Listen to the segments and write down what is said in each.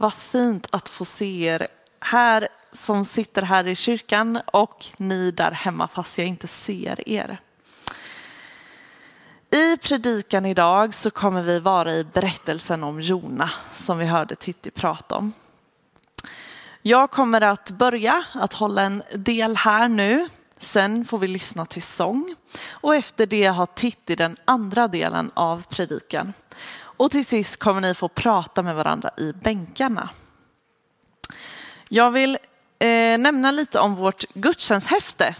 Vad fint att få se er här som sitter här i kyrkan och ni där hemma fast jag inte ser er. I predikan idag så kommer vi vara i berättelsen om Jona som vi hörde Titti prata om. Jag kommer att börja att hålla en del här nu. Sen får vi lyssna till sång och efter det har Titti den andra delen av predikan. Och till sist kommer ni få prata med varandra i bänkarna. Jag vill eh, nämna lite om vårt gudstjänsthäfte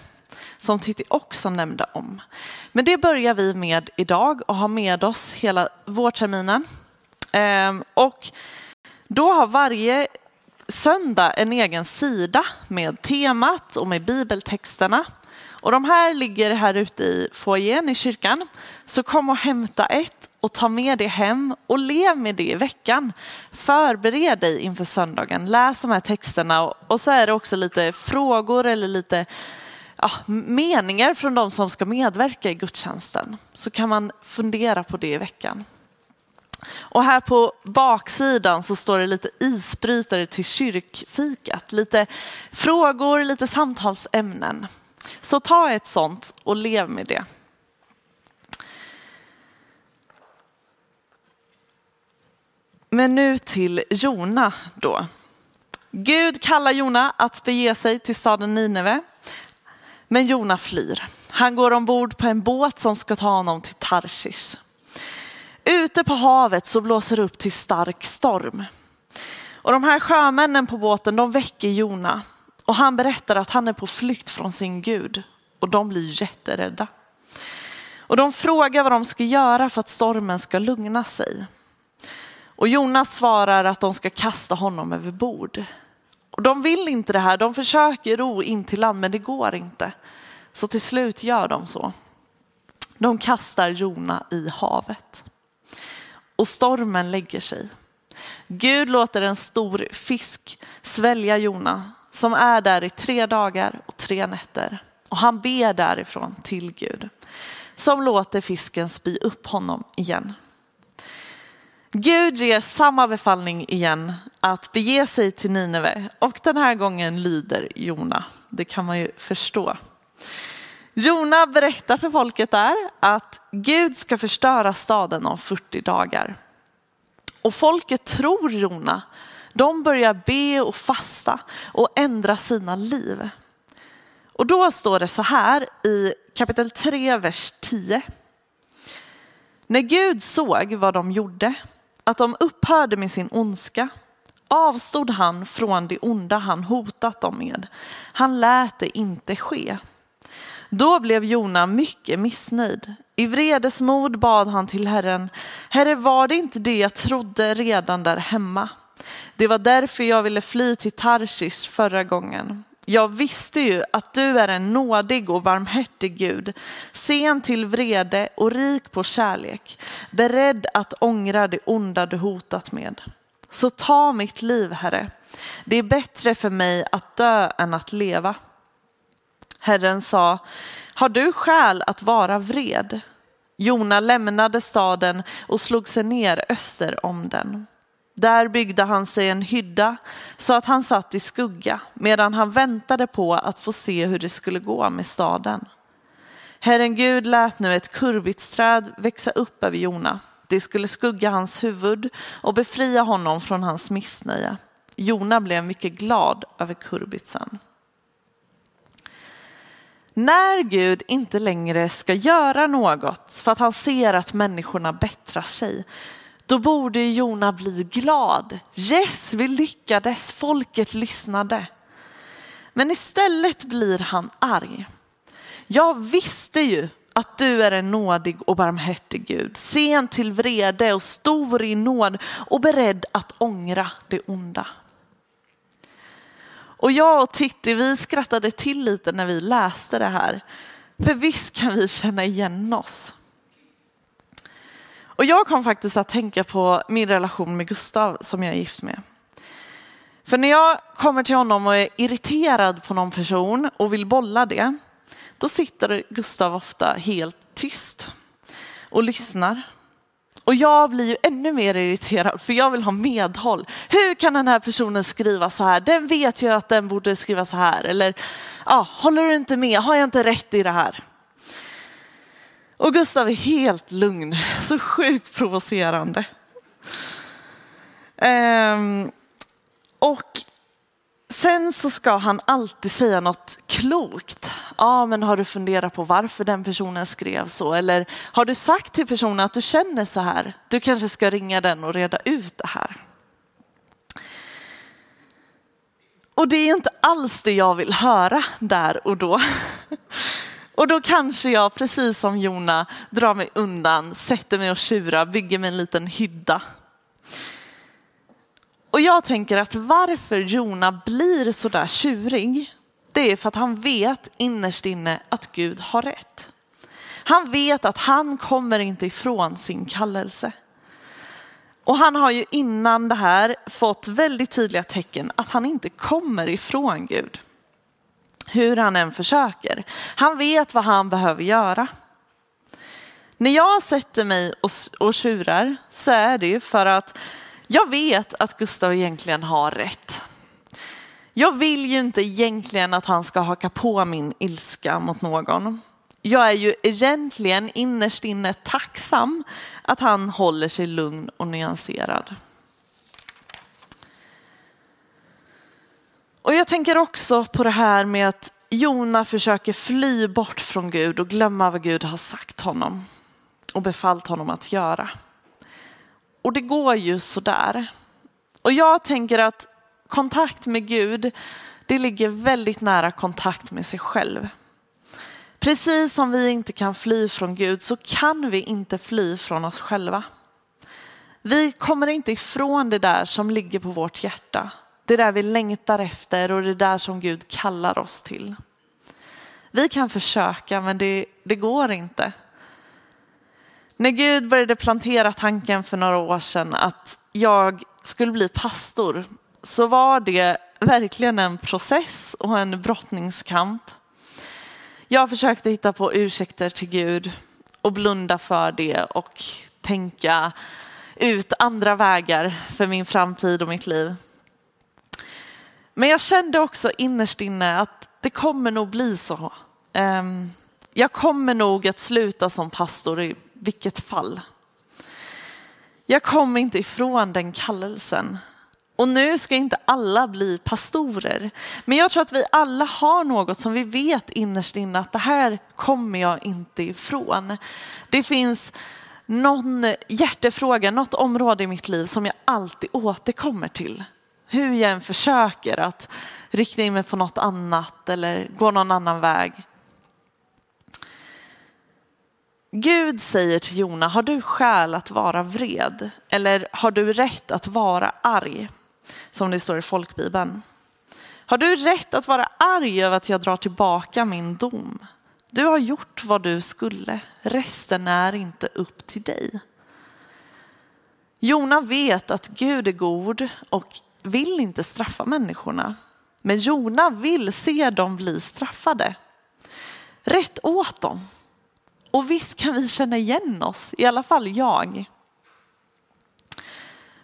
som Titti också nämnde om. Men det börjar vi med idag och har med oss hela vårterminen. Eh, och då har varje söndag en egen sida med temat och med bibeltexterna. Och de här ligger här ute i foajén i kyrkan. Så kom och hämta ett och ta med det hem och lev med det i veckan. Förbered dig inför söndagen, läs de här texterna och så är det också lite frågor eller lite ja, meningar från de som ska medverka i gudstjänsten. Så kan man fundera på det i veckan. Och här på baksidan så står det lite isbrytare till kyrkfikat. Lite frågor, lite samtalsämnen. Så ta ett sånt och lev med det. Men nu till Jona då. Gud kallar Jona att bege sig till staden Nineve. Men Jona flyr. Han går ombord på en båt som ska ta honom till Tarsis. Ute på havet så blåser det upp till stark storm. Och de här sjömännen på båten de väcker Jona och han berättar att han är på flykt från sin Gud och de blir jätterädda. Och de frågar vad de ska göra för att stormen ska lugna sig. Och Jonas svarar att de ska kasta honom över bord. Och de vill inte det här, de försöker ro in till land men det går inte. Så till slut gör de så. De kastar Jona i havet. Och stormen lägger sig. Gud låter en stor fisk svälja Jona som är där i tre dagar och tre nätter. Och han ber därifrån till Gud som låter fisken spy upp honom igen. Gud ger samma befallning igen att bege sig till Nineve och den här gången lyder Jona. Det kan man ju förstå. Jona berättar för folket där att Gud ska förstöra staden om 40 dagar. Och folket tror Jona. De börjar be och fasta och ändra sina liv. Och då står det så här i kapitel 3, vers 10. När Gud såg vad de gjorde att de upphörde med sin ondska avstod han från det onda han hotat dem med. Han lät det inte ske. Då blev Jona mycket missnöjd. I vredesmod bad han till Herren, Herre var det inte det jag trodde redan där hemma? Det var därför jag ville fly till Tarsis förra gången. Jag visste ju att du är en nådig och barmhärtig Gud, sen till vrede och rik på kärlek, beredd att ångra det onda du hotat med. Så ta mitt liv, Herre. Det är bättre för mig att dö än att leva. Herren sa, har du skäl att vara vred? Jona lämnade staden och slog sig ner öster om den. Där byggde han sig en hydda så att han satt i skugga medan han väntade på att få se hur det skulle gå med staden. Herren Gud lät nu ett kurbitsträd växa upp över Jona. Det skulle skugga hans huvud och befria honom från hans missnöje. Jona blev mycket glad över kurbitsen. När Gud inte längre ska göra något för att han ser att människorna bättrar sig då borde Jona bli glad. Yes, vi lyckades, folket lyssnade. Men istället blir han arg. Jag visste ju att du är en nådig och barmhärtig Gud, sen till vrede och stor i nåd och beredd att ångra det onda. Och jag och Titti, vi skrattade till lite när vi läste det här. För visst kan vi känna igen oss. Och jag kom faktiskt att tänka på min relation med Gustav som jag är gift med. För när jag kommer till honom och är irriterad på någon person och vill bolla det, då sitter Gustav ofta helt tyst och lyssnar. Och jag blir ju ännu mer irriterad för jag vill ha medhåll. Hur kan den här personen skriva så här? Den vet ju att den borde skriva så här. Eller ja, håller du inte med? Har jag inte rätt i det här? Och Gustav är helt lugn, så sjukt provocerande. Ehm, och sen så ska han alltid säga något klokt. Ja, men har du funderat på varför den personen skrev så? Eller har du sagt till personen att du känner så här? Du kanske ska ringa den och reda ut det här. Och det är inte alls det jag vill höra där och då. Och då kanske jag, precis som Jona, drar mig undan, sätter mig och tjurar, bygger mig en liten hydda. Och jag tänker att varför Jona blir så där tjurig, det är för att han vet innerst inne att Gud har rätt. Han vet att han kommer inte ifrån sin kallelse. Och han har ju innan det här fått väldigt tydliga tecken att han inte kommer ifrån Gud hur han än försöker. Han vet vad han behöver göra. När jag sätter mig och, och tjurar så är det ju för att jag vet att Gustav egentligen har rätt. Jag vill ju inte egentligen att han ska haka på min ilska mot någon. Jag är ju egentligen innerst inne tacksam att han håller sig lugn och nyanserad. Och jag tänker också på det här med att Jona försöker fly bort från Gud och glömma vad Gud har sagt honom och befallt honom att göra. Och det går ju sådär. Och jag tänker att kontakt med Gud, det ligger väldigt nära kontakt med sig själv. Precis som vi inte kan fly från Gud så kan vi inte fly från oss själva. Vi kommer inte ifrån det där som ligger på vårt hjärta. Det är där vi längtar efter och det är där som Gud kallar oss till. Vi kan försöka men det, det går inte. När Gud började plantera tanken för några år sedan att jag skulle bli pastor så var det verkligen en process och en brottningskamp. Jag försökte hitta på ursäkter till Gud och blunda för det och tänka ut andra vägar för min framtid och mitt liv. Men jag kände också innerst inne att det kommer nog bli så. Ehm, jag kommer nog att sluta som pastor i vilket fall. Jag kommer inte ifrån den kallelsen. Och nu ska inte alla bli pastorer. Men jag tror att vi alla har något som vi vet innerst inne att det här kommer jag inte ifrån. Det finns någon hjärtefråga, något område i mitt liv som jag alltid återkommer till. Hur jag än försöker att rikta in mig på något annat eller gå någon annan väg. Gud säger till Jona, har du skäl att vara vred? Eller har du rätt att vara arg? Som det står i folkbibeln. Har du rätt att vara arg över att jag drar tillbaka min dom? Du har gjort vad du skulle, resten är inte upp till dig. Jona vet att Gud är god och vill inte straffa människorna. Men Jona vill se dem bli straffade. Rätt åt dem. Och visst kan vi känna igen oss, i alla fall jag.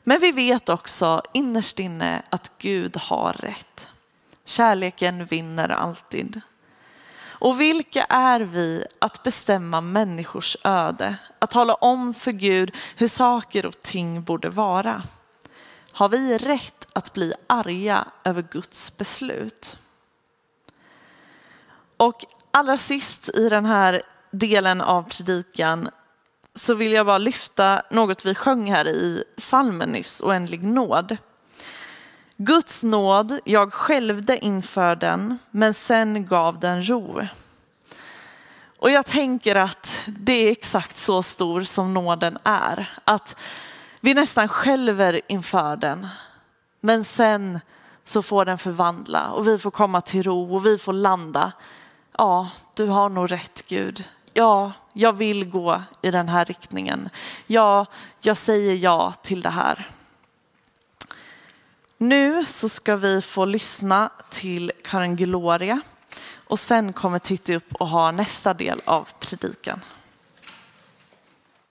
Men vi vet också innerst inne att Gud har rätt. Kärleken vinner alltid. Och vilka är vi att bestämma människors öde? Att tala om för Gud hur saker och ting borde vara? Har vi rätt att bli arga över Guds beslut? Och allra sist i den här delen av predikan så vill jag bara lyfta något vi sjöng här i salmen nyss, oändlig nåd. Guds nåd, jag skälvde inför den, men sen gav den ro. Och jag tänker att det är exakt så stor som nåden är. Att vi nästan skälver inför den, men sen så får den förvandla och vi får komma till ro och vi får landa. Ja, du har nog rätt Gud ja, jag vill gå i den här riktningen. Ja, jag säger ja till det här. Nu så ska vi få lyssna till Karin Gloria och sen kommer Titti upp och ha nästa del av predikan.